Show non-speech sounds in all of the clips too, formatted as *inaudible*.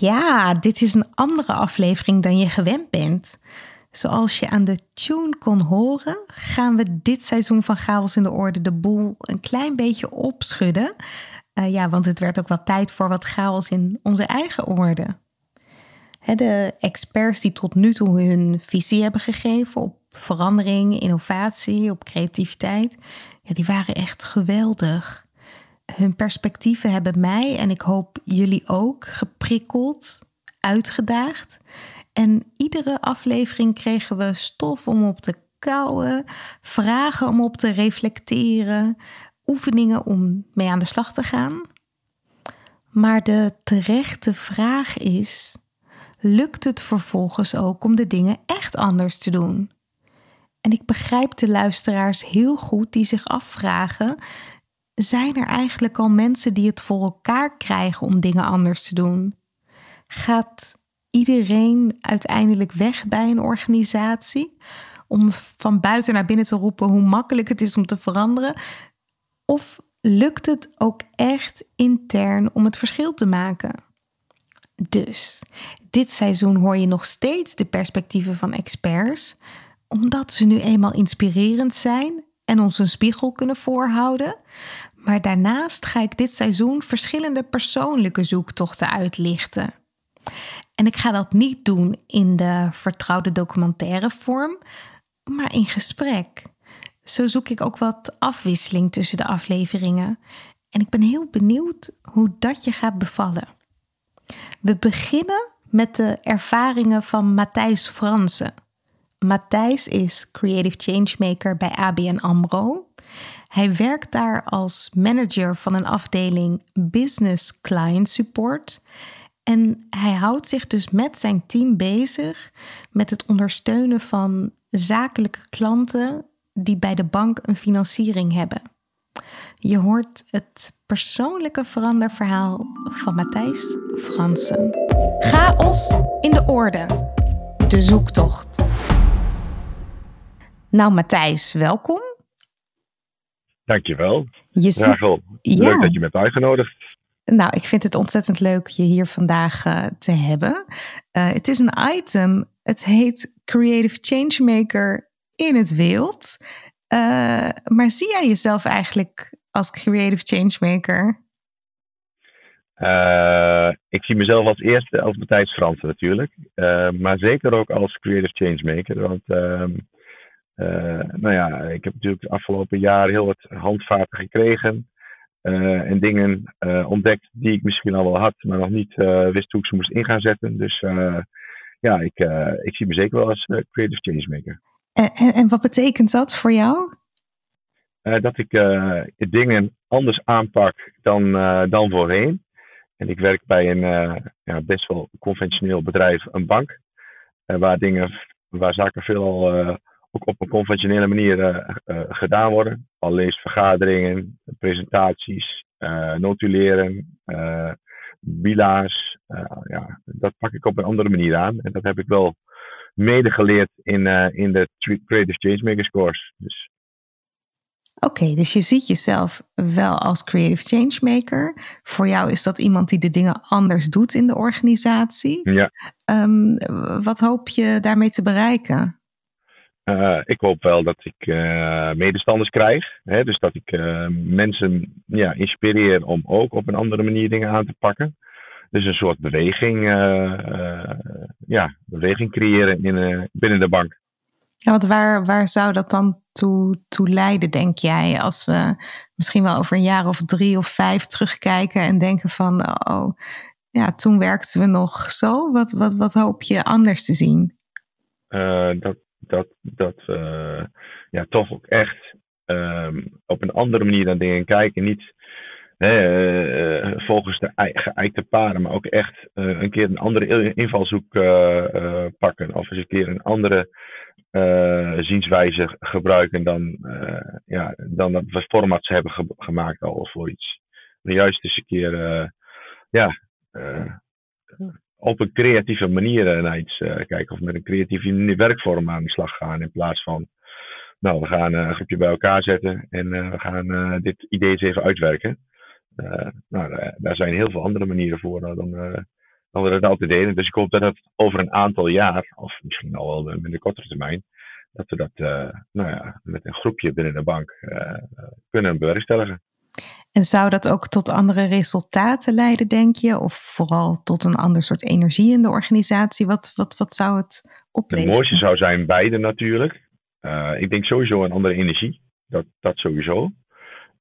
Ja, dit is een andere aflevering dan je gewend bent. Zoals je aan de tune kon horen, gaan we dit seizoen van Chaos in de Orde de boel een klein beetje opschudden. Uh, ja, want het werd ook wel tijd voor wat chaos in onze eigen orde. de experts die tot nu toe hun visie hebben gegeven op verandering, innovatie, op creativiteit, ja, die waren echt geweldig. Hun perspectieven hebben mij en ik hoop jullie ook geprikkeld, uitgedaagd. En iedere aflevering kregen we stof om op te kouwen, vragen om op te reflecteren, oefeningen om mee aan de slag te gaan. Maar de terechte vraag is: lukt het vervolgens ook om de dingen echt anders te doen? En ik begrijp de luisteraars heel goed die zich afvragen: zijn er eigenlijk al mensen die het voor elkaar krijgen om dingen anders te doen? Gaat iedereen uiteindelijk weg bij een organisatie om van buiten naar binnen te roepen hoe makkelijk het is om te veranderen? Of lukt het ook echt intern om het verschil te maken? Dus, dit seizoen hoor je nog steeds de perspectieven van experts, omdat ze nu eenmaal inspirerend zijn en ons een spiegel kunnen voorhouden. Maar daarnaast ga ik dit seizoen verschillende persoonlijke zoektochten uitlichten. En ik ga dat niet doen in de vertrouwde documentaire vorm, maar in gesprek. Zo zoek ik ook wat afwisseling tussen de afleveringen. En ik ben heel benieuwd hoe dat je gaat bevallen. We beginnen met de ervaringen van Matthijs Fransen. Matthijs is Creative Changemaker bij ABN AMRO. Hij werkt daar als manager van een afdeling Business Client Support. En hij houdt zich dus met zijn team bezig met het ondersteunen van zakelijke klanten die bij de bank een financiering hebben. Je hoort het persoonlijke veranderverhaal van Matthijs Fransen. Chaos in de orde. De zoektocht. Nou, Matthijs, welkom. Dankjewel. Je Graag wel. Leuk dat je me hebt uitgenodigd. Nou, ik vind het ontzettend leuk je hier vandaag uh, te hebben. Uh, het is een item. Het heet Creative Changemaker in het wild. Uh, maar zie jij jezelf eigenlijk als creative changemaker? Ik zie mezelf als eerste als Matthijs Fransen natuurlijk. Maar zeker ook als creative changemaker. Want ehm, nou ja, ik heb natuurlijk de afgelopen jaren heel wat handvaten gekregen. en dingen ontdekt die ik misschien al wel had, maar nog niet wist hoe ik ze moest in gaan zetten. Dus ja, ik, ik zie me zeker wel als creative changemaker. En, en, wat betekent dat voor jou? Dat ik dingen anders aanpak dan, dan voorheen. En ik werk bij een ja, best wel conventioneel bedrijf, een bank. waar, dingen, waar zaken veelal ook op een conventionele manier gedaan worden. Al leest vergaderingen, presentaties, notuleren. bila's. ja, dat pak ik op een andere manier aan. En dat heb ik wel mede geleerd in, in de Creative Changemakers course. Dus Oké, dus je ziet jezelf wel als creative changemaker. Voor jou is dat iemand die de dingen anders doet in de organisatie. Ja. Um, wat hoop je daarmee te bereiken? Uh, ik hoop wel dat ik uh, medestanders krijg. Hè, dus dat ik uh, mensen ja, inspireer om ook op een andere manier dingen aan te pakken. Dus een soort beweging, ja, beweging creëren in, binnen de bank. Ja, want waar, waar zou dat dan toe, toe leiden, denk jij? Als we misschien wel over een jaar of drie of vijf terugkijken en denken van, oh, ja, toen werkten we nog zo. Wat, wat, wat hoop je anders te zien? Uh, dat dat, dat we ja, toch ook echt um, op een andere manier naar dingen kijken. Niet uh, volgens de geëikte paden, maar ook echt een keer een andere invalshoek pakken. Of eens een keer een andere zienswijze gebruiken dan, uh, ja, dan dat we formats hebben ge gemaakt al voor iets. Maar juist eens een keer ja, op een creatieve manier naar iets kijken of met een creatieve werkvorm aan de slag gaan in plaats van nou we gaan een groepje bij elkaar zetten en we gaan dit idee eens even uitwerken. nou, daar zijn heel veel andere manieren voor dan, dan we dat altijd deden. Dus ik hoop dat het over een aantal jaar, of misschien al wel met een kortere termijn, dat we dat nou ja, met een groepje binnen de bank kunnen bewerkstelligen. En zou dat ook tot andere resultaten leiden, denk je? Of vooral tot een ander soort energie in de organisatie? Wat, wat, wat zou het opleveren? Het mooiste zou zijn beide natuurlijk. Uh, ik denk sowieso een andere energie. Dat, dat sowieso.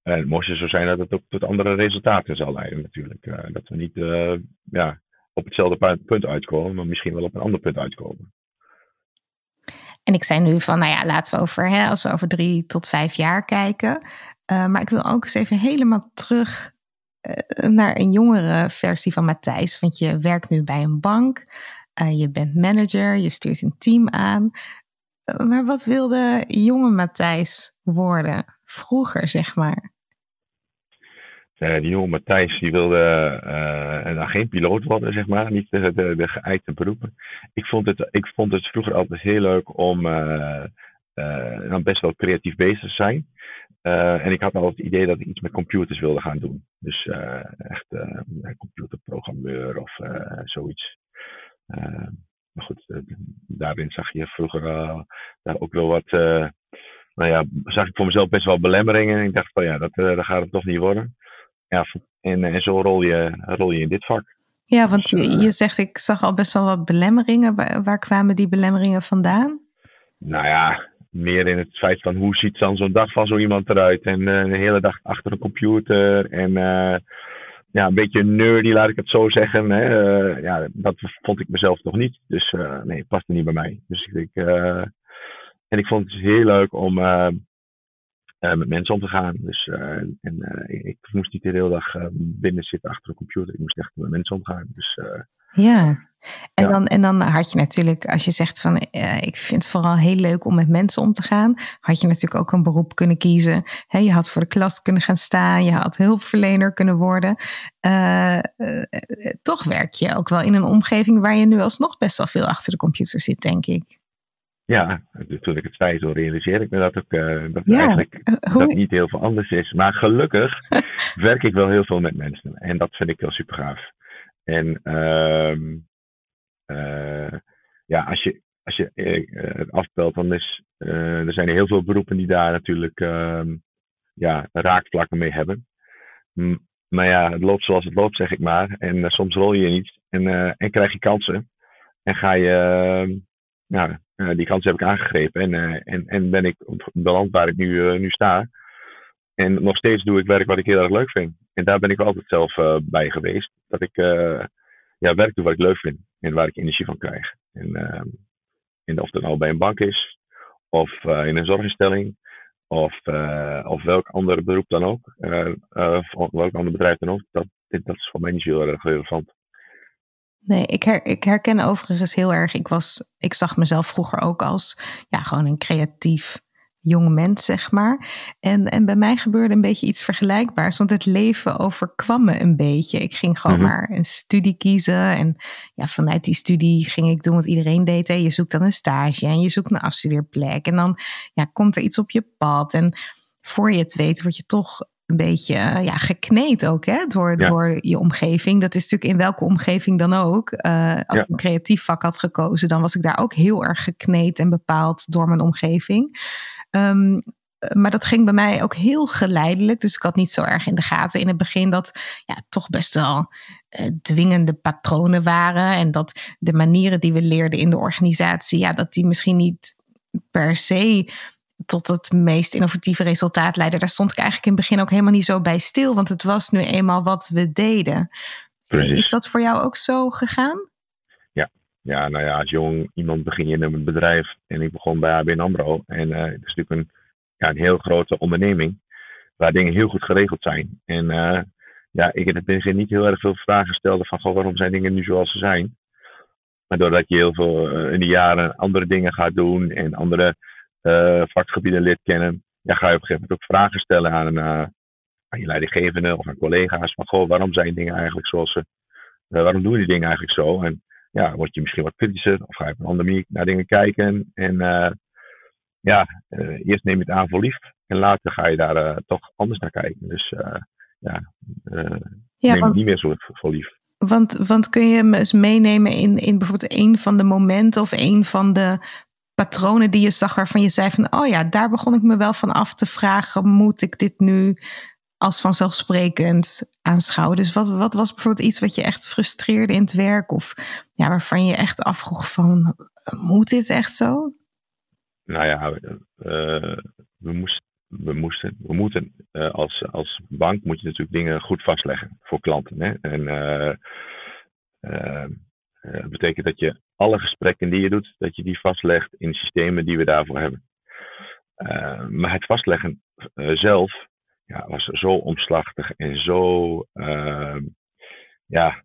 En het mooiste zou zijn dat het ook tot andere resultaten zal leiden natuurlijk. dat we niet ja, op hetzelfde punt uitkomen, maar misschien wel op een ander punt uitkomen. En ik zei nu van, nou ja, laten we over, hè, als we over drie tot vijf jaar kijken. Uh, maar ik wil ook eens even helemaal terug uh, naar een jongere versie van Matthijs. Want je werkt nu bij een bank, uh, je bent manager, je stuurt een team aan. maar wat wilde jonge Matthijs worden vroeger, zeg maar? Die jonge Matthijs die wilde geen piloot worden, zeg maar. Niet de, de, de geëikte beroepen. Ik vond, het, ik vond het vroeger altijd heel leuk om dan best wel creatief bezig zijn. en ik had al het idee dat ik iets met computers wilde gaan doen. Dus echt computerprogrammeur of zoiets. maar goed, daarin zag je vroeger daar ook wel wat nou ja, zag ik voor mezelf best wel belemmeringen. En ik dacht van ja, dat, dat gaat het toch niet worden ja, en, en zo rol je, rol je in dit vak. Ja, want dus, je, eh, je zegt, ik zag al best wel wat belemmeringen. Waar, waar, kwamen die belemmeringen vandaan? Nou ja, meer in het feit van hoe ziet dan zo'n dag van zo iemand eruit. En uh, de hele dag achter een computer. En uh, ja, een beetje nerdy, laat ik het zo zeggen. Hè. Uh, ja, dat vond ik mezelf nog niet. Dus nee, het paste niet bij mij. Dus ik, en ik vond het heel leuk om uh, met mensen om te gaan. Dus uh, en, uh, ik moest niet de hele dag binnen zitten achter een computer. Ik moest echt met mensen omgaan. Dus, ja. En, ja. Dan, en dan had je natuurlijk, als je zegt van ik vind het vooral heel leuk om met mensen om te gaan, had je natuurlijk ook een beroep kunnen kiezen. He, je had voor de klas kunnen gaan staan, je had hulpverlener kunnen worden. toch werk je ook wel in een omgeving waar je nu alsnog best wel veel achter de computer zit, denk ik. Ja, toen ik het zei, zo realiseer ik me dat, ook, dat ja. eigenlijk eh, dat niet heel veel anders is. Maar gelukkig *laughs* werk ik wel heel veel met mensen. En dat vind ik wel super gaaf. En uh, ja, als je, als je het afbelt, dan is er zijn er heel veel beroepen die daar natuurlijk ehm, ja, raakvlakken mee hebben. maar ja, het loopt zoals het loopt, zeg ik maar. En soms rol je niet en, en krijg je kansen. En ga je uh, die kans heb ik aangegrepen en, en, en ben ik beland waar ik nu, nu sta. En nog steeds doe ik werk wat ik heel erg leuk vind. En daar ben ik altijd zelf bij geweest. Dat ik ja, werk doe wat ik leuk vind en waar ik energie van krijg. En, ehm, of dat nou bij een bank is, of in een zorginstelling, of, of welk ander beroep dan ook, of welk ander bedrijf dan ook, dat, dat is voor mij niet heel erg relevant. Nee, ik, her, ik herken overigens heel erg. Ik, was, ik zag mezelf vroeger ook als ja, gewoon een creatief jong mens, zeg maar. En, en bij mij gebeurde een beetje iets vergelijkbaars, want het leven overkwam me een beetje. Ik ging gewoon mhm. maar een studie kiezen en ja, vanuit die studie ging ik doen wat iedereen deed. Hè. Je zoekt dan een stage en je zoekt een afstudeerplek en dan ja, komt er iets op je pad en voor je het weet word je toch een beetje ja, gekneed ook hè, door, door je omgeving. Dat is natuurlijk in welke omgeving dan ook. Uh, als ik een creatief vak had gekozen, dan was ik daar ook heel erg gekneed en bepaald door mijn omgeving. Um, maar dat ging bij mij ook heel geleidelijk. Dus ik had niet zo erg in de gaten in het begin dat ja, toch best wel uh, dwingende patronen waren. En dat de manieren die we leerden in de organisatie, ja, dat die misschien niet per se tot het meest innovatieve resultaat leiden. Daar stond ik eigenlijk in het begin ook helemaal niet zo bij stil, want het was nu eenmaal wat we deden. Precies. Is dat voor jou ook zo gegaan? Ja, nou ja, als jong iemand begin je in een bedrijf en ik begon bij ABN AMRO. En uh, het is natuurlijk een, ja, een heel grote onderneming waar dingen heel goed geregeld zijn. En uh, ja, ik in het begin niet heel erg veel vragen stelde van goh, waarom zijn dingen nu zoals ze zijn. Maar doordat je heel veel uh, in de jaren andere dingen gaat doen en andere vakgebieden lid kennen, ja, ga je op een gegeven moment ook vragen stellen aan, aan je leidinggevende of aan collega's. Van goh, waarom zijn dingen eigenlijk zoals ze, waarom doen die dingen eigenlijk zo? En ja, word je misschien wat kritischer of ga je op een andere manier naar dingen kijken. En ja, eerst neem je het aan voor lief en later ga je daar toch anders naar kijken. Dus ja, ja, neem het niet meer zo voor lief. Want, want kun je me eens meenemen in, in bijvoorbeeld een van de momenten of een van de patronen die je zag waarvan je zei van, oh ja, daar begon ik me wel van af te vragen, moet ik dit nu als vanzelfsprekend aanschouwen? Dus wat, wat was bijvoorbeeld iets wat je echt frustreerde in het werk of ja, waarvan je echt afvroeg van, moet dit echt zo? Nou ja, uh, we, moest, we moesten, we moeten uh, als, als bank moet je natuurlijk dingen goed vastleggen voor klanten. Hè? En dat betekent dat je alle gesprekken die je doet, dat je die vastlegt in systemen die we daarvoor hebben. Maar het vastleggen zelf ja, was zo omslachtig en zo uh, ja,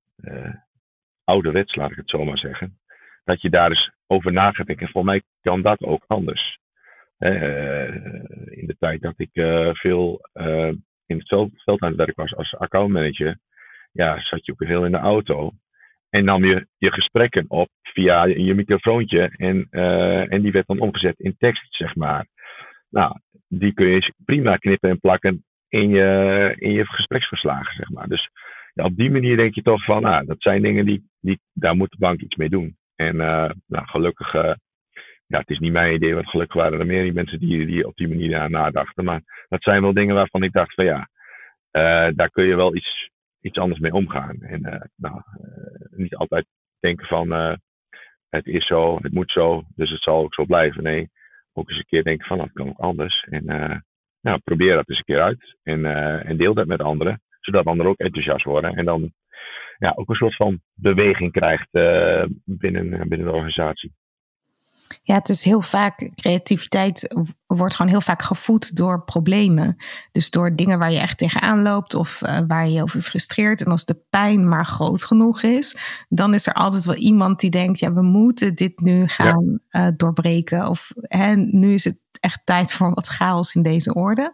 ouderwets, laat ik het zo maar zeggen. Dat je daar eens over na gaat. Voor mij kan dat ook anders. in de tijd dat ik veel in het veld, aan het werk was als accountmanager, ja, zat je ook heel in de auto. En nam je je gesprekken op via je microfoontje. En, uh, en die werd dan omgezet in tekst, zeg maar. Nou, die kun je prima knippen en plakken in je, in je gespreksverslagen, zeg maar. Dus ja, op die manier denk je toch van, nou, dat zijn dingen die, die daar moet de bank iets mee doen. En uh, nou, gelukkig, uh, ja, het is niet mijn idee, want gelukkig waren er meer mensen die, die op die manier daar nadachten. Maar dat zijn wel dingen waarvan ik dacht van ja, daar kun je wel iets, iets anders mee omgaan. En nou, niet altijd denken van het is zo, het moet zo, dus het zal ook zo blijven. Nee, ook eens een keer denken van dat kan ook anders. En nou, probeer dat eens een keer uit en, en deel dat met anderen, zodat anderen ook enthousiast worden. En dan ja, ook een soort van beweging krijgt binnen, binnen de organisatie. Ja, het is heel vaak, creativiteit wordt gewoon heel vaak gevoed door problemen. Dus door dingen waar je echt tegenaan loopt of uh, waar je je over frustreert. En als de pijn maar groot genoeg is, dan is er altijd wel iemand die denkt, ja, we moeten dit nu gaan ja. uh, doorbreken. Of hè, nu is het echt tijd voor wat chaos in deze orde.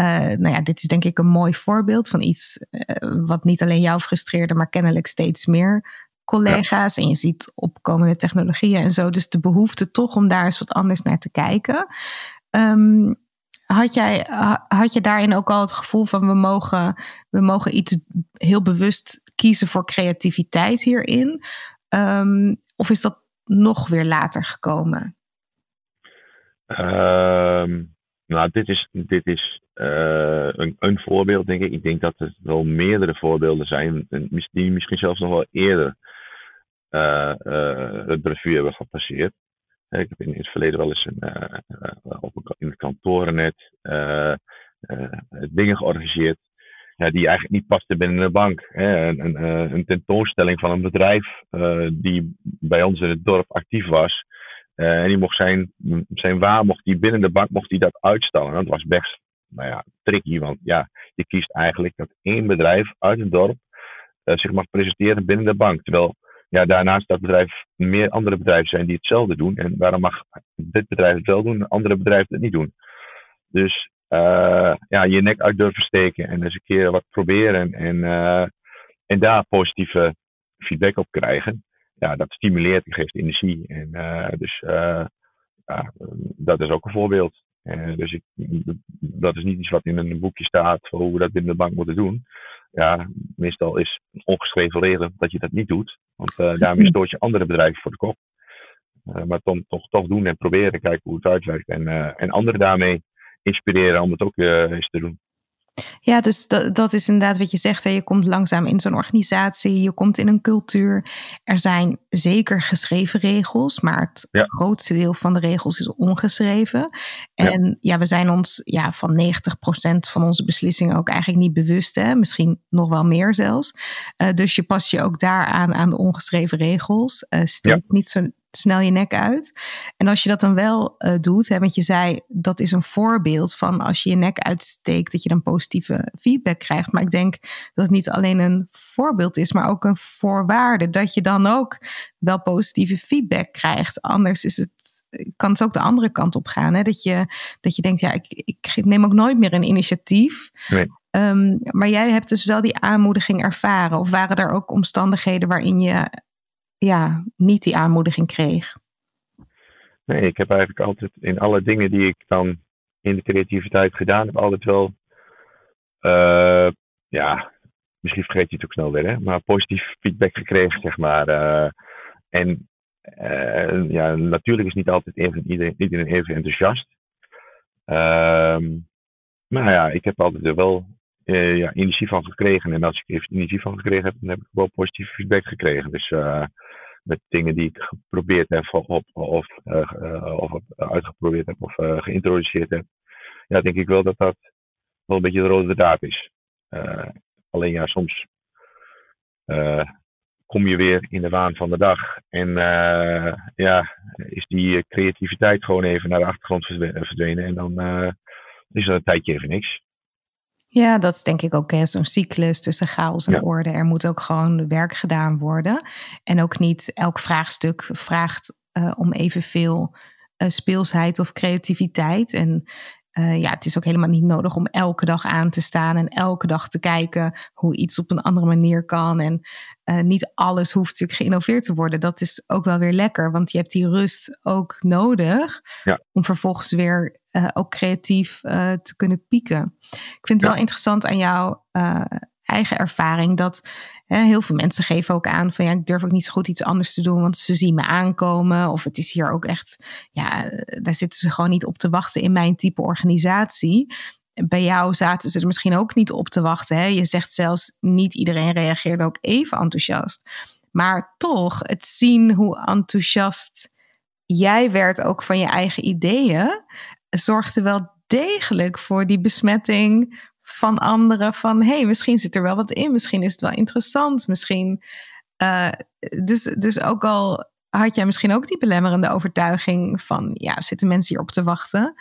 Uh, nou ja, dit is denk ik een mooi voorbeeld van iets wat niet alleen jou frustreerde, maar kennelijk steeds meer collega's en je ziet opkomende technologieën en zo. Dus de behoefte toch om daar eens wat anders naar te kijken. Um, had, jij, had je daarin ook al het gevoel van we mogen, we mogen iets heel bewust kiezen voor creativiteit hierin? Um, of is dat nog weer later gekomen? Um, nou, dit is, dit is uh, een, een voorbeeld, denk ik. Ik denk dat er wel meerdere voorbeelden zijn, die misschien zelfs nog wel eerder uh, uh, het revue hebben gepasseerd. Ik heb in het verleden wel eens een, op, het kantorennet dingen georganiseerd ja, die eigenlijk niet pasten binnen de bank. Hè. Een, een, een, tentoonstelling van een bedrijf die bij ons in het dorp actief was. Uh, en die mocht zijn, zijn waar, mocht die binnen de bank mocht die dat uitstellen. Dat was best nou ja, tricky, want ja, je kiest eigenlijk dat één bedrijf uit het dorp uh, zich mag presenteren binnen de bank. Terwijl ja, daarnaast dat bedrijf meer andere bedrijven zijn die hetzelfde doen. En waarom mag dit bedrijf het wel doen en andere bedrijven het niet doen? Dus ja, je nek uit durven steken en eens een keer wat proberen en, en daar positieve feedback op krijgen. Ja, dat stimuleert en geeft energie. En dus ja, dat is ook een voorbeeld. Uh, dus ik, dat is niet iets wat in een boekje staat hoe we dat binnen de bank moeten doen. Ja, meestal is ongeschreven regel dat je dat niet doet. Want uh, daarmee *laughs* stoot je andere bedrijven voor de kop. Uh, maar toch, toch, toch doen en proberen, kijken hoe het uitwerkt. En, en anderen daarmee inspireren om het ook eens te doen. Ja, dus dat, dat is inderdaad wat je zegt. Hè. Je komt langzaam in zo'n organisatie, je komt in een cultuur. Er zijn zeker geschreven regels, maar het grootste deel van de regels is ongeschreven. En ja, we zijn ons ja, van 90% van onze beslissingen ook eigenlijk niet bewust. Hè. Misschien nog wel meer zelfs. Uh, dus je past je ook daaraan aan de ongeschreven regels. Uh, steek niet zo snel je nek uit. En als je dat dan wel uh, doet, hè, want je zei dat is een voorbeeld van als je je nek uitsteekt, dat je dan positieve feedback krijgt. Maar ik denk dat het niet alleen een voorbeeld is, maar ook een voorwaarde dat je dan ook wel positieve feedback krijgt. Anders is het, kan het ook de andere kant op gaan. Hè? Dat, je, dat je denkt, ja, ik, ik neem ook nooit meer een initiatief. Nee. Um, maar jij hebt dus wel die aanmoediging ervaren. Of waren er ook omstandigheden waarin je ja, niet die aanmoediging kreeg? Nee, ik heb eigenlijk altijd in alle dingen die ik dan in de creativiteit gedaan heb, altijd wel, uh, ja, misschien vergeet je het ook snel weer, maar positief feedback gekregen, zeg maar. Uh, en uh, ja, natuurlijk is niet altijd even, iedereen, iedereen even enthousiast. Ehm, maar ja, ik heb altijd wel uh, ja, energie van gekregen. En als ik energie van gekregen heb, dan heb ik wel positief feedback gekregen. Dus uh, met dingen die ik geprobeerd heb of, of, of uitgeprobeerd heb of geïntroduceerd heb. Ja, denk ik wel dat dat wel een beetje de rode draad is. alleen ja, soms kom je weer in de waan van de dag. En ja, is die creativiteit gewoon even naar de achtergrond verdwenen. En dan is er een tijdje even niks. Ja, dat is denk ik ook zo'n cyclus tussen chaos en orde. Er moet ook gewoon werk gedaan worden. En ook niet elk vraagstuk vraagt uh, om evenveel uh, speelsheid of creativiteit. En uh, ja, het is ook helemaal niet nodig om elke dag aan te staan en elke dag te kijken hoe iets op een andere manier kan. En uh, niet alles hoeft natuurlijk geïnnoveerd te worden. Dat is ook wel weer lekker, want je hebt die rust ook nodig ja. om vervolgens weer uh, ook creatief te kunnen pieken. Ik vind het wel interessant aan jouw eigen ervaring dat hè, heel veel mensen geven ook aan van ja, ik durf ook niet zo goed iets anders te doen, want ze zien me aankomen. Of het is hier ook echt, ja, daar zitten ze gewoon niet op te wachten in mijn type organisatie. Bij jou zaten ze er misschien ook niet op te wachten. Hè? Je zegt zelfs niet iedereen reageerde ook even enthousiast. Maar toch, het zien hoe enthousiast jij werd ook van je eigen ideeën, zorgde wel degelijk voor die besmetting van anderen van hé, hey, misschien zit er wel wat in, misschien is het wel interessant, misschien. Uh, dus, dus ook al had jij misschien ook die belemmerende overtuiging van ja, zitten mensen hier op te wachten,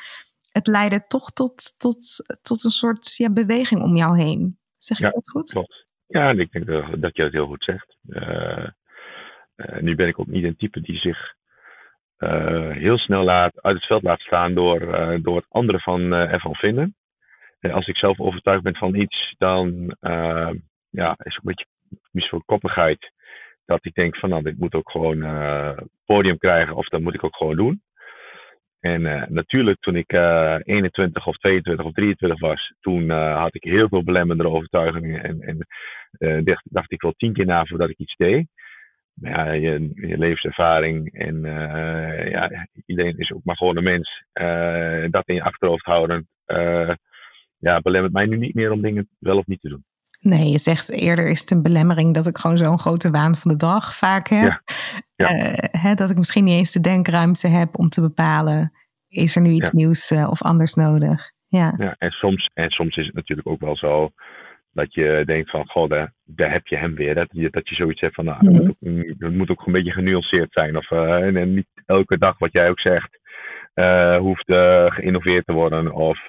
het leidde toch tot, tot, tot een soort ja, beweging om jou heen. Zeg je dat goed? Klopt. Ja, ik denk dat, dat je het heel goed zegt. Uh, uh, nu ben ik ook niet een type die zich heel snel laat, uit het veld laat staan door, door wat anderen van, ervan vinden als ik zelf overtuigd ben van iets, dan uh, ja, is het een beetje misschien koppigheid. Dat ik denk van nou, dit moet ook gewoon uh, podium krijgen of dat moet ik ook gewoon doen. En uh, natuurlijk toen ik 21 of 22 of 23 was, toen had ik heel veel belemmerende overtuigingen. En, en dacht, dacht, ik wel tien keer na voordat ik iets deed. Maar ja, je, je levenservaring en ja, iedereen is ook maar gewoon een mens. dat in je achterhoofd houden ja, belemmert mij nu niet meer om dingen wel of niet te doen. Nee, je zegt eerder is het een belemmering dat ik gewoon zo'n grote waan van de dag vaak heb. Ja. Eh, hè, dat ik misschien niet eens de denkruimte heb om te bepalen, is er nu iets nieuws uh, of anders nodig? Ja. ja en, soms, en soms is het natuurlijk ook wel zo dat je denkt van, goh, daar, daar heb je hem weer. Dat je, dat je zoiets hebt van, nou, moet ook, het moet ook een beetje genuanceerd zijn. Of, uh, en, en, niet elke dag wat jij ook zegt, hoeft geïnnoveerd te worden. Of,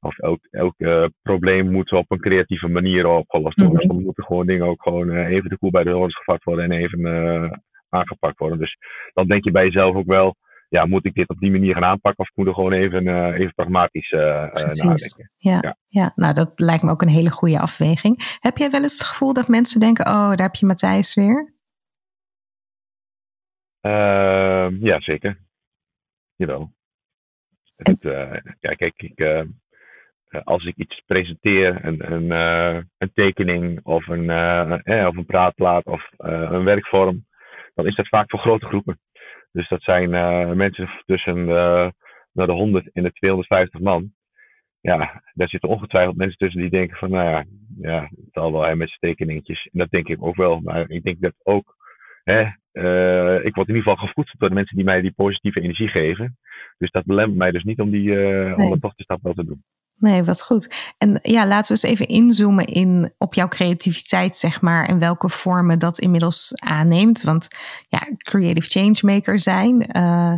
of elk, elk probleem moet op een creatieve manier opgelost worden. Mm -hmm. Soms moeten gewoon dingen ook gewoon even de koel bij de horens gevat worden en even aangepakt worden. Dus dan denk je bij jezelf ook wel, ja, moet ik dit op die manier gaan aanpakken of moet ik gewoon even, even pragmatisch nadenken? Ja, ja. ja, nou dat lijkt me ook een hele goede afweging. Heb jij wel eens het gevoel dat mensen denken, oh, daar heb je Matthijs weer? Ehm, ja, zeker. Jawel. En... Het, ja, kijk, ik, eh, als ik iets presenteer, een, een, uh, een tekening of een, uh, of een praatplaat of een werkvorm, dan is dat vaak voor grote groepen. Dus dat zijn mensen tussen de, de 100 en de 250 man. Ja, daar zitten ongetwijfeld mensen tussen die denken van, nou ja, ja het zal wel hè, met zijn tekeningetjes. En dat denk ik ook wel. Maar ik denk dat ook, hè, ik word in ieder geval gevoed door de mensen die mij die positieve energie geven. Dus dat belemmert mij dus niet om, die, nee. om dat toch de stap wel te doen. Nee, wat goed. En ja, laten we eens even inzoomen in, op jouw creativiteit, zeg maar, en welke vormen dat inmiddels aanneemt. Want ja, creative changemaker zijn, uh,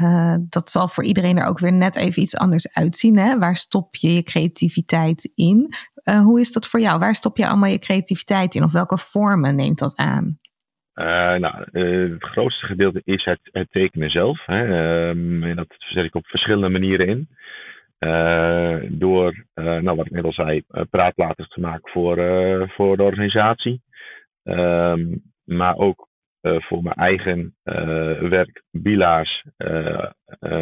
uh, dat zal voor iedereen er ook weer net even iets anders uitzien. Hè? Waar stop je je creativiteit in? Uh, hoe is dat voor jou? Waar stop je allemaal je creativiteit in? Of welke vormen neemt dat aan? nou, het grootste gedeelte is het, het tekenen zelf. Hè. Ehm, en dat zet ik op verschillende manieren in. Uh, door, uh, nou, wat ik net al zei, uh, praatplaten te maken voor, voor de organisatie. Um, maar ook voor mijn eigen werk, bila's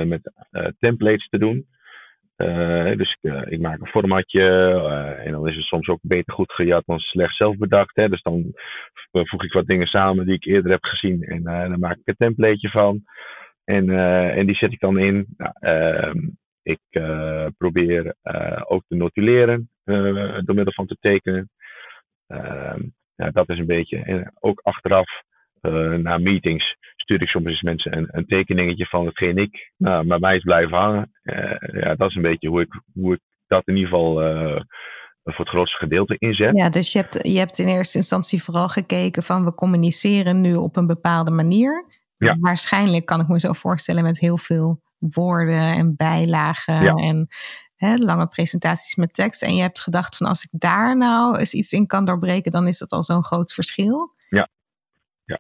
met templates te doen. dus ik maak een formatje en dan is het soms ook beter goed gejat dan slecht zelf bedacht. Hè. Dus dan voeg ik wat dingen samen die ik eerder heb gezien en dan maak ik een templateje van. En, en die zet ik dan in. Nou, ehm, ik uh, probeer uh, ook te notuleren uh, door middel van te tekenen. Ehm, ja, dat is een beetje. En ook achteraf, na meetings, stuur ik soms eens mensen een, een tekeningetje van hetgeen ik nou, bij mij is blijven hangen. ja, dat is een beetje hoe ik, hoe ik dat in ieder geval voor het grootste gedeelte inzet. Ja, dus je hebt, je hebt in eerste instantie vooral gekeken van we communiceren nu op een bepaalde manier. Ja. Waarschijnlijk kan ik me zo voorstellen met heel veel woorden en bijlagen en hè, lange presentaties met tekst. En je hebt gedacht van als ik daar nou eens iets in kan doorbreken, dan is dat al zo'n groot verschil. Ja, ja.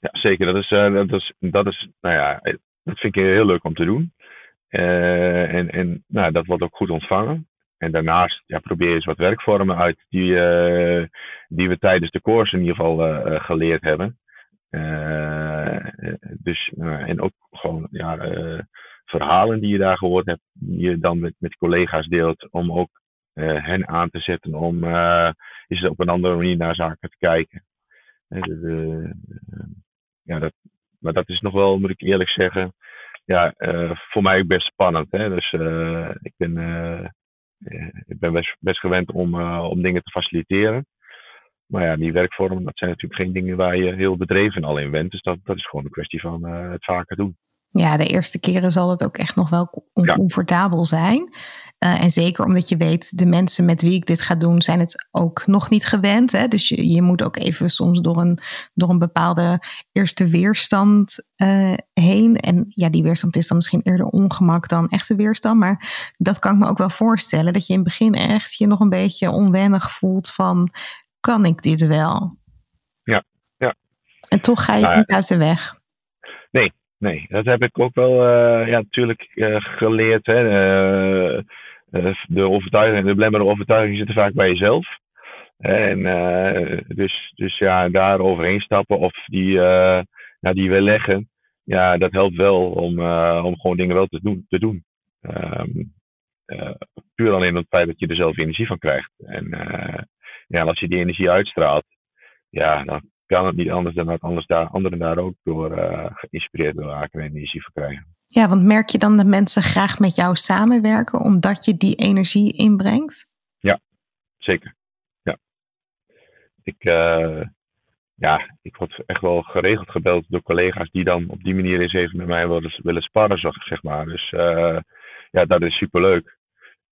ja zeker. Dat is, uh, dat, is, dat is, nou ja, eh, dat vind ik heel leuk om te doen. Uh, en en nou, dat wordt ook goed ontvangen. En daarnaast ja, probeer je eens wat werkvormen uit die, uh, die we tijdens de course in ieder geval uh, geleerd hebben. Uh, dus, uh, en ook gewoon ja, uh, verhalen die je daar gehoord hebt, die je dan met, met collega's deelt, om ook hen aan te zetten om is het op een andere manier naar zaken te kijken. Ja, dat, maar dat is nog wel, moet ik eerlijk zeggen, ja, voor mij best spannend. Hè? Dus ik ben, ik ben best, best gewend om, om dingen te faciliteren. Maar ja, die werkvormen, dat zijn natuurlijk geen dingen waar je heel bedreven al in bent. Dus dat, dat is gewoon een kwestie van uh, het vaker doen. Ja, de eerste keren zal het ook echt nog wel oncomfortabel zijn. Uh, en zeker omdat je weet, de mensen met wie ik dit ga doen, zijn het ook nog niet gewend. Hè? Dus je, je moet ook even soms door een, door een bepaalde eerste weerstand uh, heen. En ja, die weerstand is dan misschien eerder ongemak dan echte weerstand. Maar dat kan ik me ook wel voorstellen. Dat je in het begin echt je nog een beetje onwennig voelt van kan ik dit wel? Ja, ja. En toch ga je nou, niet uit de weg. Nee, nee. Dat heb ik ook wel uh, ja, natuurlijk uh, geleerd. Hè. Uh, de overtuiging, de belemmerende overtuiging zitten vaak bij jezelf. En dus, dus ja, daar overheen stappen of die, ja, die we leggen. Ja, dat helpt wel om, om gewoon dingen wel te doen. Te doen. Um, puur alleen het feit dat je er zelf energie van krijgt. En ja, als je die energie uitstraalt, ja, dan kan het niet anders dan dat anders daar, anderen daar ook door uh, geïnspireerd door raken en energie van krijgen. Ja, want merk je dan dat mensen graag met jou samenwerken omdat je die energie inbrengt? Ja, zeker. Ja. Ik, uh, ja, ik word echt wel geregeld gebeld door collega's die dan op die manier eens even met mij willen, willen sparren, zeg maar. Dus uh, ja, dat is superleuk.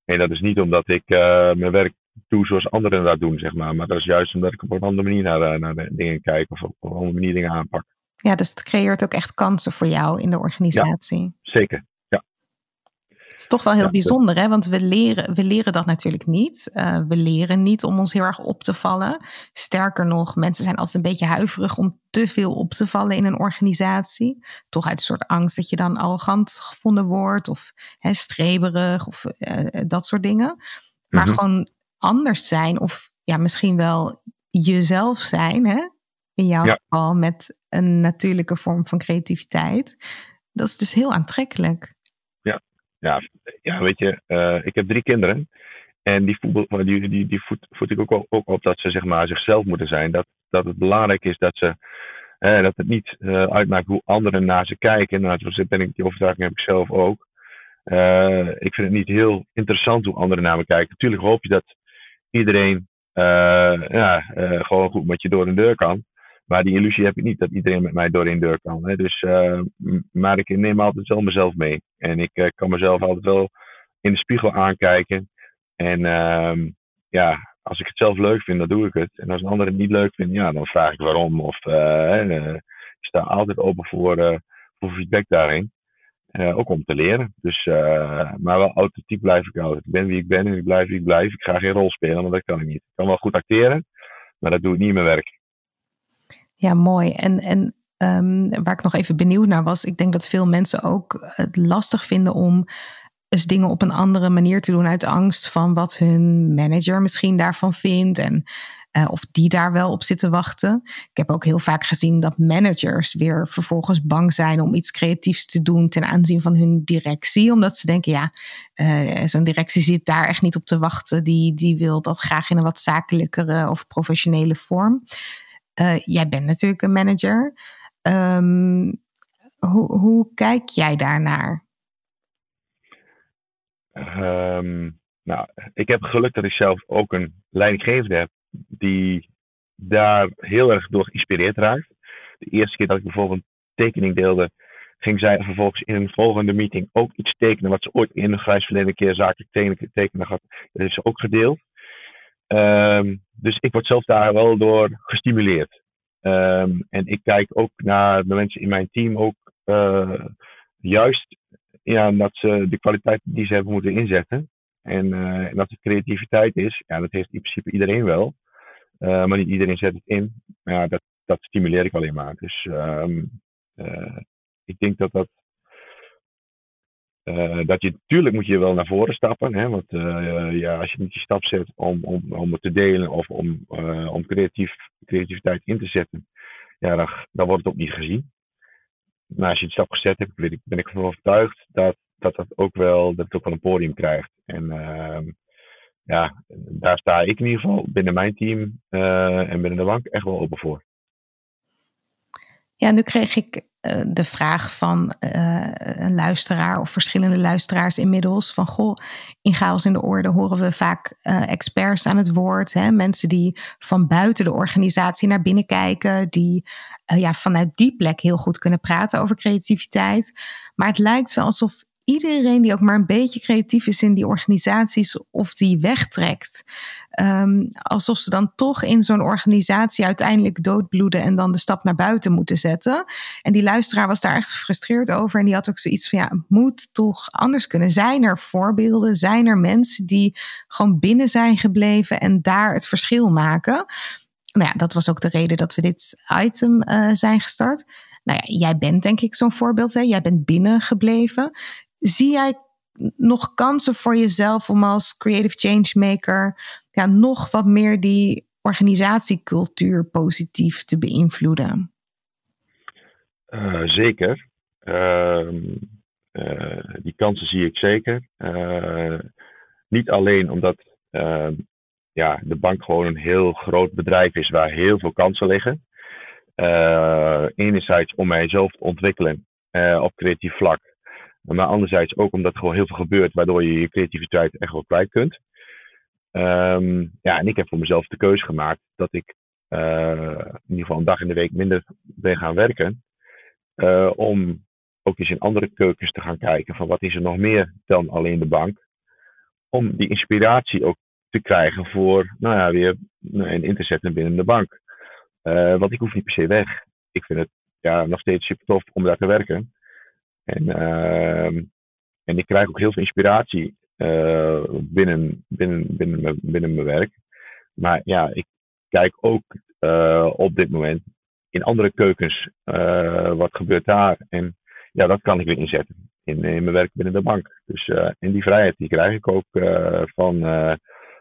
En dat is niet omdat ik mijn werk doe zoals anderen dat doen, zeg maar. Maar dat is juist omdat ik op een andere manier naar, de, naar de dingen kijk of op een andere manier dingen aanpak. Ja, dus het creëert ook echt kansen voor jou in de organisatie. Ja, zeker. Het is toch wel heel bijzonder, hè? want we leren, we leren dat natuurlijk niet. Uh, we leren niet om ons heel erg op te vallen. Sterker nog, mensen zijn altijd een beetje huiverig om te veel op te vallen in een organisatie. Toch uit een soort angst dat je dan arrogant gevonden wordt of hè, streberig of uh, dat soort dingen. Maar mhm. gewoon anders zijn of ja, misschien wel jezelf zijn, hè? in jouw geval met een natuurlijke vorm van creativiteit. Dat is dus heel aantrekkelijk. Ja, ja, weet je, uh, ik heb drie kinderen. En die, voetbal, die, die, die voed, voed ik ook, ook op dat ze zeg maar, zichzelf moeten zijn. Dat, dat het belangrijk is dat ze eh, dat het niet uh, uitmaakt hoe anderen naar ze kijken. Nou, ben ik, die overtuiging heb ik zelf ook. Uh, ik vind het niet heel interessant hoe anderen naar me kijken. Natuurlijk hoop je dat iedereen ja, gewoon goed met je door de deur kan. Maar die illusie heb ik niet dat iedereen met mij door een deur kan. Hè. Dus, uh, maar ik neem altijd wel mezelf mee. En ik uh, kan mezelf altijd wel in de spiegel aankijken. En uh, ja, als ik het zelf leuk vind, dan doe ik het. En als een ander het niet leuk vindt, ja, dan vraag ik waarom. Of uh, ik sta altijd open voor, voor feedback daarin. ook om te leren. Dus, maar wel authentiek blijf ik altijd. Ik ben wie ik ben en ik blijf wie ik blijf. Ik ga geen rol spelen, want dat kan ik niet. Ik kan wel goed acteren, maar dat doe ik niet in mijn werk. Ja, mooi. En, en um, waar ik nog even benieuwd naar was, ik denk dat veel mensen ook het lastig vinden om eens dingen op een andere manier te doen uit angst van wat hun manager misschien daarvan vindt en uh, of die daar wel op zitten wachten. Ik heb ook heel vaak gezien dat managers weer vervolgens bang zijn om iets creatiefs te doen ten aanzien van hun directie, omdat ze denken, ja, uh, zo'n directie zit daar echt niet op te wachten, die, die wil dat graag in een wat zakelijkere of professionele vorm. Uh, jij bent natuurlijk een manager. Um, hoe, hoe kijk jij daarnaar? Um, nou, ik heb geluk dat ik zelf ook een leidinggevende heb die daar heel erg door geïnspireerd raakt. De eerste keer dat ik bijvoorbeeld een tekening deelde, ging zij vervolgens in een volgende meeting ook iets tekenen wat ze ooit in de grijs verleden keer zakelijk tekenen, tekenen had. Dat heeft ze ook gedeeld. Um, dus ik word zelf daar wel door gestimuleerd. Um, en ik kijk ook naar de mensen in mijn team ook uh, juist ja, dat ze de kwaliteit die ze hebben moeten inzetten. En, en dat het creativiteit is, ja, dat heeft in principe iedereen wel. Uh, maar niet iedereen zet het in. Ja, dat, dat stimuleer ik alleen maar. Dus um, ik denk dat dat uh, dat je, natuurlijk moet je wel naar voren stappen, hè, want uh, ja, als je niet die stap zet om, om, om het te delen of om, uh, om creatief, creativiteit in te zetten, ja, dan, dan wordt het ook niet gezien. Maar als je die stap gezet hebt, ben ik, ben ik ervan overtuigd dat, dat dat ook wel, dat het ook wel een podium krijgt. En ehm, ja, daar sta ik in ieder geval binnen mijn team en binnen de bank echt wel open voor. Ja, nu kreeg ik eh, de vraag van uh, een luisteraar of verschillende luisteraars inmiddels. Van goh, in chaos in de orde horen we vaak uh, experts aan het woord. Hè? Mensen die van buiten de organisatie naar binnen kijken. Die ja, vanuit die plek heel goed kunnen praten over creativiteit. Maar het lijkt wel alsof iedereen die ook maar een beetje creatief is in die organisaties of die wegtrekt. Um, alsof ze dan toch in zo'n organisatie uiteindelijk doodbloeden en dan de stap naar buiten moeten zetten. En die luisteraar was daar echt gefrustreerd over. En die had ook zoiets van: ja, moet toch anders kunnen. Zijn er voorbeelden? Zijn er mensen die gewoon binnen zijn gebleven en daar het verschil maken? Nou ja, dat was ook de reden dat we dit item uh, zijn gestart. Nou ja, jij bent denk ik zo'n voorbeeld. Hè? Jij bent binnengebleven. Zie jij nog kansen voor jezelf om als creative changemaker ja, nog wat meer die organisatiecultuur positief te beïnvloeden? Uh, zeker. Uh, uh, die kansen zie ik zeker. Eh, niet alleen omdat ehm, ja, de bank gewoon een heel groot bedrijf is waar heel veel kansen liggen. enerzijds om mijzelf te ontwikkelen op creatief vlak. Maar anderzijds ook omdat er gewoon heel veel gebeurt, waardoor je je creativiteit echt wel kwijt kunt. Um, ja, en ik heb voor mezelf de keuze gemaakt dat ik uh, in ieder geval een dag in de week minder ben gaan werken. Uh, om ook eens in andere keukens te gaan kijken van wat is er nog meer dan alleen de bank. Om die inspiratie ook te krijgen voor, nou ja, weer een in te zetten binnen de bank. Uh, want ik hoef niet per se weg. Ik vind het ja, nog steeds super tof om daar te werken. En uh, En ik krijg ook heel veel inspiratie binnen, binnen, binnen, mijn, binnen mijn werk. Maar ja, ik kijk ook op dit moment in andere keukens wat gebeurt daar. En ja, dat kan ik weer inzetten in, in mijn werk binnen de bank. Dus, en die vrijheid die krijg ik ook van,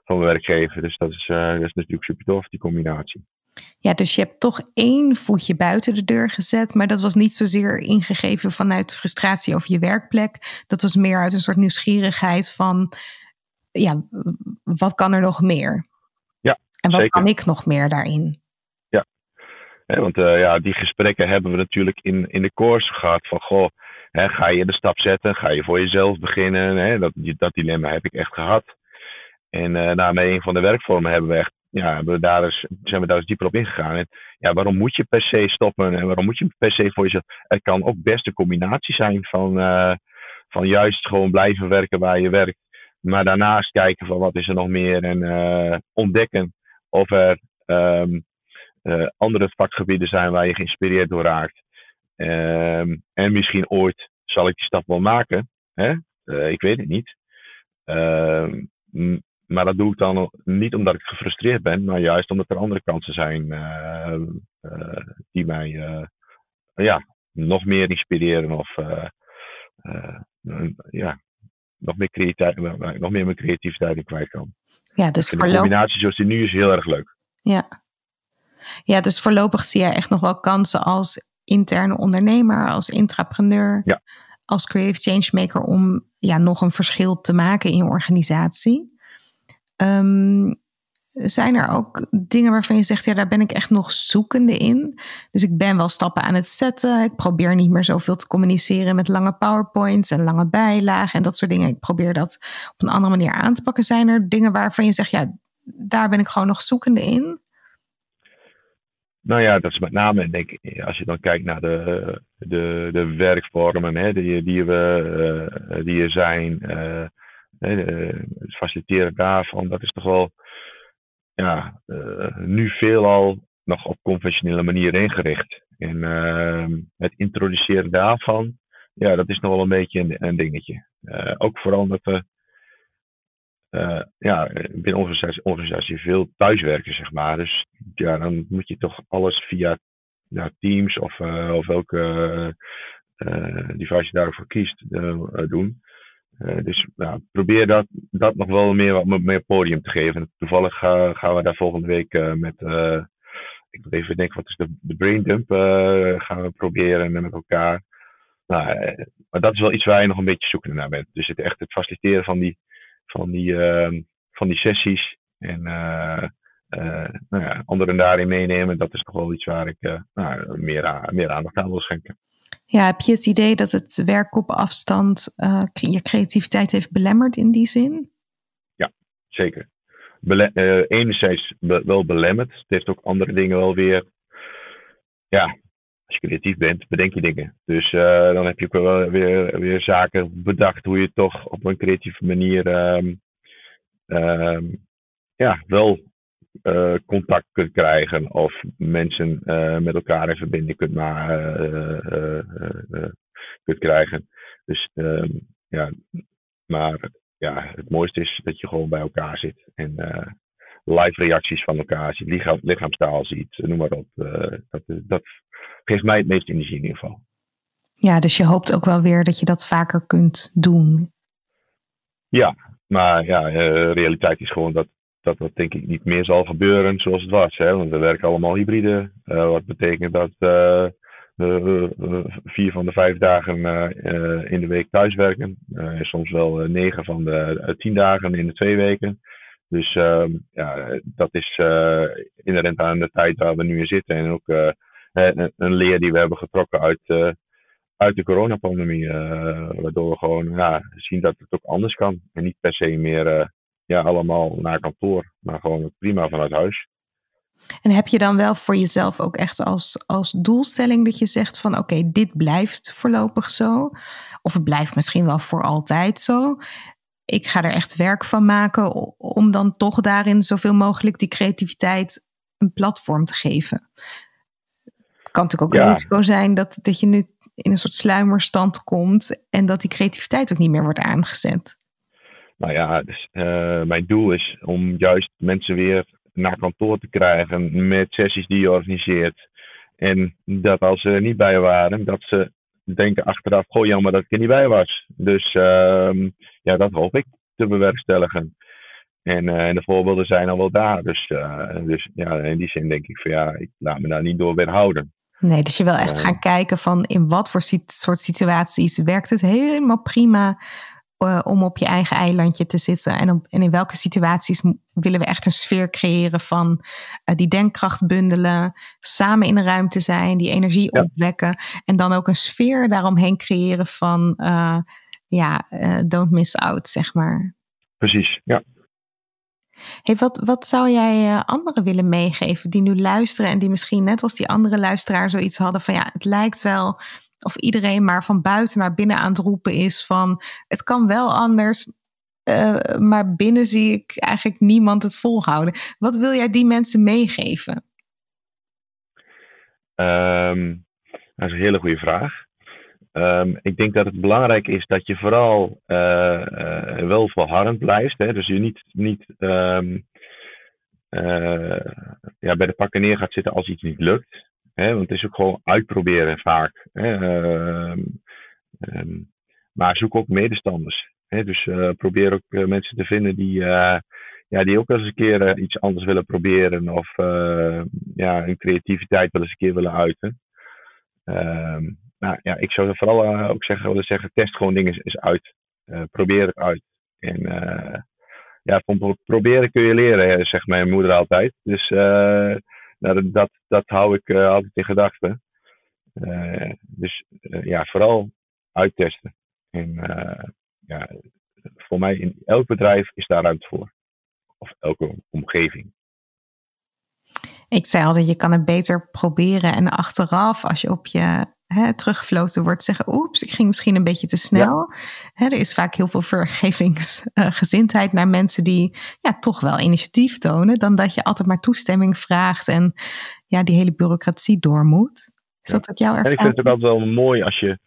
van mijn werkgever. Dus dat is, dat is natuurlijk super tof, die combinatie. Ja, dus je hebt toch één voetje buiten de deur gezet, maar dat was niet zozeer ingegeven vanuit frustratie over je werkplek. Dat was meer uit een soort nieuwsgierigheid van, ja, wat kan er nog meer? Ja, En wat kan ik nog meer daarin? Ja, want uh, ja, die gesprekken hebben we natuurlijk in, in de course gehad. Van, goh, hè, ga je de stap zetten? Ga je voor jezelf beginnen? Hè? Dat, dat dilemma heb ik echt gehad. En uh, met een van de werkvormen hebben we echt ja, daar eens, zijn we daar eens dieper op ingegaan. En ja, waarom moet je per se stoppen en waarom moet je per se voor jezelf? Het kan ook best een combinatie zijn van, uh, van juist gewoon blijven werken waar je werkt. Maar daarnaast kijken van wat is er nog meer en uh, ontdekken of er um, uh, andere vakgebieden zijn waar je geïnspireerd door raakt. Um, en misschien ooit zal ik die stap wel maken. Hè? ik weet het niet. Uh, maar dat doe ik dan niet omdat ik gefrustreerd ben, maar juist omdat er andere kansen zijn uh, uh, die mij uh, ja, nog meer inspireren of ja, nog meer, creativiteit, nog meer mijn creativiteit in kwijt kan. Ja, dus de combinatie zoals die nu is heel erg leuk. Ja. ja, dus voorlopig zie jij echt nog wel kansen als interne ondernemer, als intrapreneur, ja. als creative changemaker om ja, nog een verschil te maken in je organisatie. Um, zijn er ook dingen waarvan je zegt, ja, daar ben ik echt nog zoekende in. Dus ik ben wel stappen aan het zetten. Ik probeer niet meer zoveel te communiceren met lange PowerPoints en lange bijlagen en dat soort dingen. Ik probeer dat op een andere manier aan te pakken. Zijn er dingen waarvan je zegt, ja, daar ben ik gewoon nog zoekende in? Nou ja, dat is met name, denk ik, als je dan kijkt naar de, de, de werkvormen hè, die, die, we, die er zijn. Uh, het faciliteren daarvan, dat is toch wel ja, uh, nu veelal nog op conventionele manier ingericht. En uh, het introduceren daarvan, ja, dat is nog wel een beetje een, dingetje. Uh, ook vooral omdat we uh, ja, binnen onze organisatie, veel thuiswerken, zeg maar. Dus ja, dan moet je toch alles via ja, Teams of, of welke device je daarvoor kiest doen. Uh, dus probeer dat, dat nog wel meer, wat meer podium te geven. Toevallig gaan we daar volgende week uh, met, uh, ik moet even denken, wat is de, de brain dump gaan we proberen met elkaar. Nou, maar dat is wel iets waar je nog een beetje zoekende naar bent. Dus het echt het faciliteren van die, van die, ehm, van die sessies en nou ja, anderen daarin meenemen, dat is nog wel iets waar ik nou, meer, meer aandacht aan wil schenken. Ja, heb je het idee dat het werk op afstand uh, je creativiteit heeft belemmerd in die zin? Ja, zeker. Bele uh, enerzijds wel belemmerd. Het heeft ook andere dingen wel weer. Ja, als je creatief bent, bedenk je dingen. Dus uh, dan heb je ook wel weer, weer zaken bedacht hoe je toch op een creatieve manier um, um, ja, wel uh, contact kunt krijgen of mensen uh, met elkaar in verbinding kunt, maar, uh, kunt krijgen. Dus ehm, ja, maar ja, het mooiste is dat je gewoon bij elkaar zit en live reacties van elkaar ziet, lichaam, lichaamstaal ziet, noem maar op. dat, dat geeft mij het meest energie in ieder geval. Ja, dus je hoopt ook wel weer dat je dat vaker kunt doen. Ja, maar ja, realiteit is gewoon dat dat dat denk ik niet meer zal gebeuren zoals het was. Hè? Want we werken allemaal hybride. Uh, wat betekent dat uh, vier van de vijf dagen uh, in de week thuiswerken. soms wel negen van de tien dagen in de twee weken. Dus ehm, ja, dat is inherent aan de tijd waar we nu in zitten. En ook een, een, leer die we hebben getrokken uit, uit de coronapandemie. waardoor we gewoon ja, zien dat het ook anders kan. En niet per se meer ja, allemaal naar kantoor, maar gewoon prima vanuit huis. En heb je dan wel voor jezelf ook echt als, als doelstelling dat je zegt van oké, dit blijft voorlopig zo? Of het blijft misschien wel voor altijd zo? Ik ga er echt werk van maken om dan toch daarin zoveel mogelijk die creativiteit een platform te geven. Het kan natuurlijk ook een risico zijn dat, dat je nu in een soort sluimerstand komt en dat die creativiteit ook niet meer wordt aangezet? Nou ja, dus, uh, mijn doel is om juist mensen weer naar kantoor te krijgen met sessies die je organiseert. En dat als ze er niet bij waren, dat ze denken achteraf, goh jammer dat ik er niet bij was. Dus uh, ja, dat hoop ik te bewerkstelligen. En, uh, en, de voorbeelden zijn al wel daar. Dus, uh, dus ja, in die zin denk ik van ja, ik laat me daar niet door weerhouden. Nee, dus je wil echt gaan kijken van in wat voor soort situaties werkt het helemaal prima uh, om op je eigen eilandje te zitten. En, op, en in welke situaties willen we echt een sfeer creëren van uh, die denkkracht bundelen, samen in een ruimte zijn, die energie ja. opwekken. En dan ook een sfeer daaromheen creëren van uh, ja, don't miss out, zeg maar. Precies, ja. Hey, wat, wat zou jij anderen willen meegeven die nu luisteren en die misschien net als die andere luisteraar zoiets hadden van ja, het lijkt wel of iedereen maar van buiten naar binnen aan het roepen is van het kan wel anders, uh, maar binnen zie ik eigenlijk niemand het volhouden. Wat wil jij die mensen meegeven? Um, dat is een hele goede vraag. Um, ik denk dat het belangrijk is dat je vooral uh, uh, wel volhardend blijft. Hè? Dus je niet, niet um, ja, bij de pakken neer gaat zitten als iets niet lukt. Hè, want het is ook gewoon uitproberen vaak. Hè, uh, um, maar zoek ook medestanders. Hè, dus uh, probeer ook uh, mensen te vinden die, uh, ja, die ook eens een keer iets anders willen proberen. Of ja, hun creativiteit wel eens een keer willen uiten. Ehm, nou ja, ik zou vooral ook zeggen, willen zeggen, test gewoon dingen eens uit. probeer het uit. En ja, van proberen kun je leren, zegt mijn moeder altijd. Dus nou, dat, dat hou ik uh, altijd in gedachten. Uh, dus uh, ja, vooral uittesten. En ja, voor mij in elk bedrijf is daar ruimte voor. Of elke omgeving. Ik zei altijd, je kan het beter proberen en achteraf, als je op je hè, teruggefloten wordt, zeggen: Oeps, ik ging misschien een beetje te snel. Ja. Hè, er is vaak heel veel vergevingsgezindheid naar mensen die ja, toch wel initiatief tonen, dan dat je altijd maar toestemming vraagt en ja, die hele bureaucratie door moet. Is dat ook jouw ervaring? En ik vind het ook altijd wel mooi als je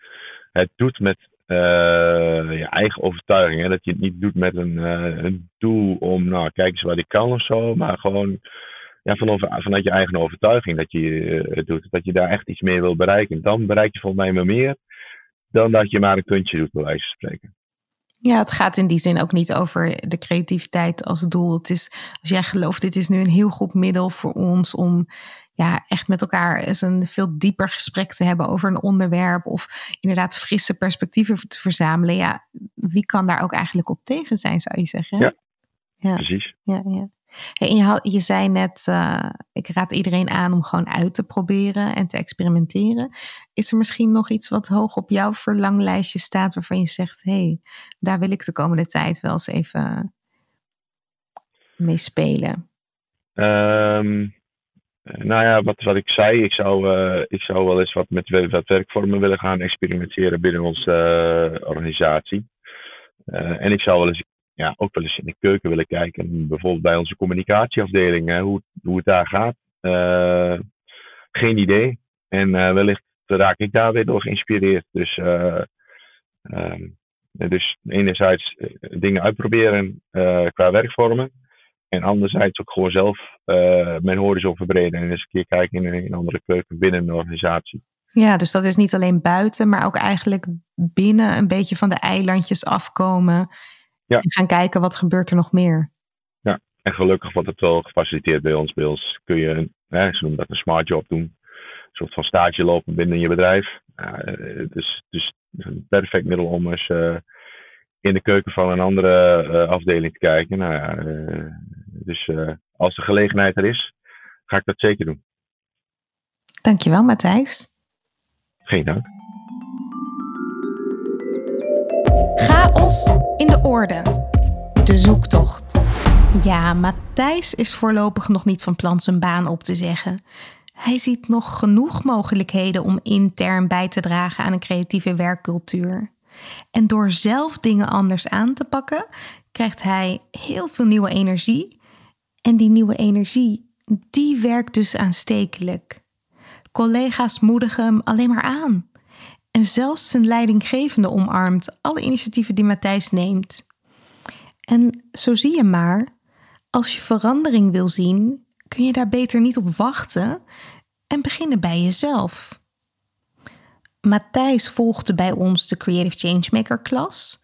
het doet met uh, je eigen overtuiging. Hè? Dat je het niet doet met een, uh, een doel om, nou, kijk eens wat ik kan of zo, maar gewoon ja, van, vanuit je eigen overtuiging dat je het doet. Dat je daar echt iets mee wil bereiken. Dan bereik je volgens mij maar meer dan dat je maar een kuntje doet, bij wijze van spreken. Ja, het gaat in die zin ook niet over de creativiteit als doel. Het is, als jij gelooft, dit is nu een heel goed middel voor ons om ja, echt met elkaar eens een veel dieper gesprek te hebben over een onderwerp. Of inderdaad frisse perspectieven te verzamelen. Ja, wie kan daar ook eigenlijk op tegen zijn, zou je zeggen? Ja, ja. precies. Ja, ja. Je, je zei net, uh, ik raad iedereen aan om gewoon uit te proberen en te experimenteren. Is er misschien nog iets wat hoog op jouw verlanglijstje staat waarvan je zegt, hé, hey, daar wil ik de komende tijd wel eens even mee spelen? Um, nou ja, wat, wat ik zei, ik zou, uh, ik zou wel eens wat met wat werkvormen willen gaan experimenteren binnen onze uh, organisatie. en ik zou wel eens ja, ook wel eens in de keuken willen kijken. Bijvoorbeeld bij onze communicatieafdeling, hè, hoe, hoe het daar gaat. Uh, geen idee. En uh, wellicht raak ik daar weer door geïnspireerd. Dus, uh, dus enerzijds dingen uitproberen qua werkvormen. En anderzijds ook gewoon zelf mijn horizon verbreden. En eens een keer kijken in een andere keuken binnen een organisatie. Ja, dus dat is niet alleen buiten, maar ook eigenlijk binnen een beetje van de eilandjes afkomen ja. En gaan kijken wat gebeurt er nog meer. Ja, en gelukkig wordt het wel gefaciliteerd bij ons. Bij ons kun je, hè, ze noemen dat een smart job doen. Een soort van stage lopen binnen je bedrijf. Ja, dus, dus een perfect middel om eens uh, in de keuken van een andere uh, afdeling te kijken. Nou ja, uh, dus als de gelegenheid er is, ga ik dat zeker doen. Dankjewel Matthijs. Geen dank. Chaos in de orde. De zoektocht. Ja, Matthijs is voorlopig nog niet van plan zijn baan op te zeggen. Hij ziet nog genoeg mogelijkheden om intern bij te dragen aan een creatieve werkcultuur. En door zelf dingen anders aan te pakken, krijgt hij heel veel nieuwe energie. En die nieuwe energie, die werkt dus aanstekelijk. Collega's moedigen hem alleen maar aan. Zelfs zijn leidinggevende omarmt alle initiatieven die Matthijs neemt. En zo zie je maar, als je verandering wil zien, kun je daar beter niet op wachten en beginnen bij jezelf. Matthijs volgde bij ons de Creative Changemaker klas.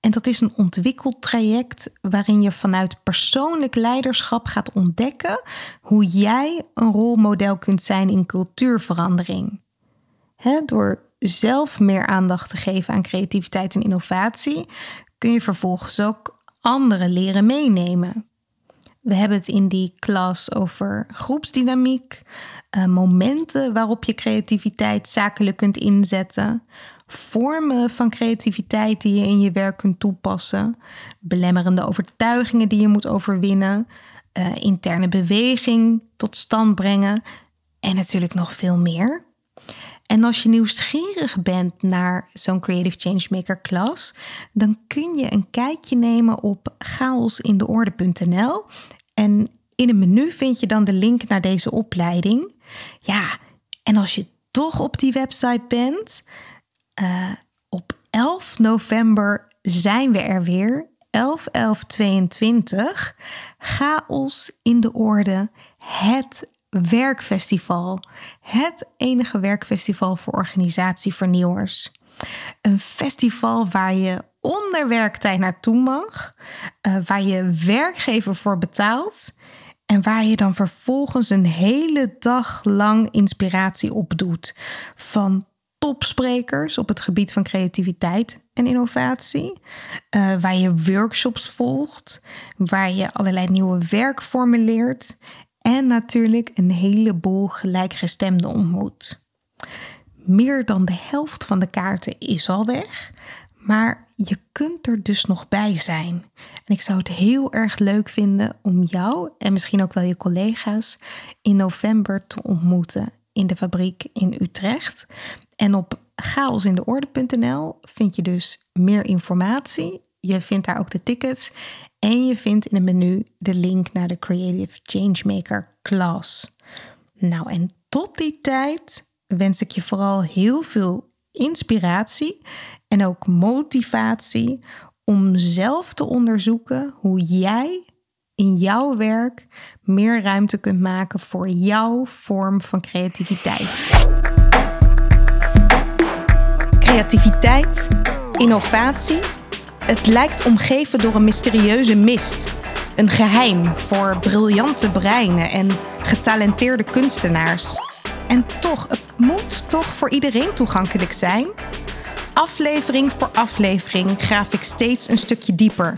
En dat is een ontwikkeltraject waarin je vanuit persoonlijk leiderschap gaat ontdekken hoe jij een rolmodel kunt zijn in cultuurverandering. door zelf meer aandacht te geven aan creativiteit en innovatie, kun je vervolgens ook anderen leren meenemen. We hebben het in die klas over groepsdynamiek, uh, momenten waarop je creativiteit zakelijk kunt inzetten, vormen van creativiteit die je in je werk kunt toepassen, belemmerende overtuigingen die je moet overwinnen, uh, interne beweging tot stand brengen en natuurlijk nog veel meer. En als je nieuwsgierig bent naar zo'n Creative Changemaker klas, dan kun je een kijkje nemen op chaosindeorde.nl. En in een menu vind je dan de link naar deze opleiding. Ja, en als je toch op die website bent, uh, op 11 november zijn we er weer. 11 11 22 Chaos in de Orde. Het werkfestival. Het enige werkfestival voor organisatievernieuwers. Een festival waar je onder werktijd naartoe mag, uh, waar je werkgever voor betaalt en waar je dan vervolgens een hele dag lang inspiratie opdoet van topsprekers op het gebied van creativiteit en innovatie, uh, waar je workshops volgt, waar je allerlei nieuwe werk formuleert en natuurlijk een heleboel gelijkgestemden ontmoet. Meer dan de helft van de kaarten is al weg, maar je kunt er dus nog bij zijn. En ik zou het heel erg leuk vinden om jou en misschien ook wel je collega's in november te ontmoeten in de fabriek in Utrecht. En op chaosindeorde.nl vind je dus meer informatie. Je vindt daar ook de tickets en je vindt in het menu de link naar de Creative Changemaker Class. Nou, en tot die tijd wens ik je vooral heel veel inspiratie en ook motivatie om zelf te onderzoeken hoe jij in jouw werk meer ruimte kunt maken voor jouw vorm van creativiteit. Creativiteit, innovatie het lijkt omgeven door een mysterieuze mist. Een geheim voor briljante breinen en getalenteerde kunstenaars. En toch, het moet toch voor iedereen toegankelijk zijn? Aflevering voor aflevering graaf ik steeds een stukje dieper.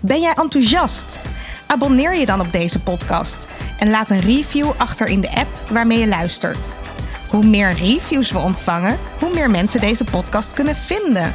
Ben jij enthousiast? Abonneer je dan op deze podcast en laat een review achter in de app waarmee je luistert. Hoe meer reviews we ontvangen, hoe meer mensen deze podcast kunnen vinden.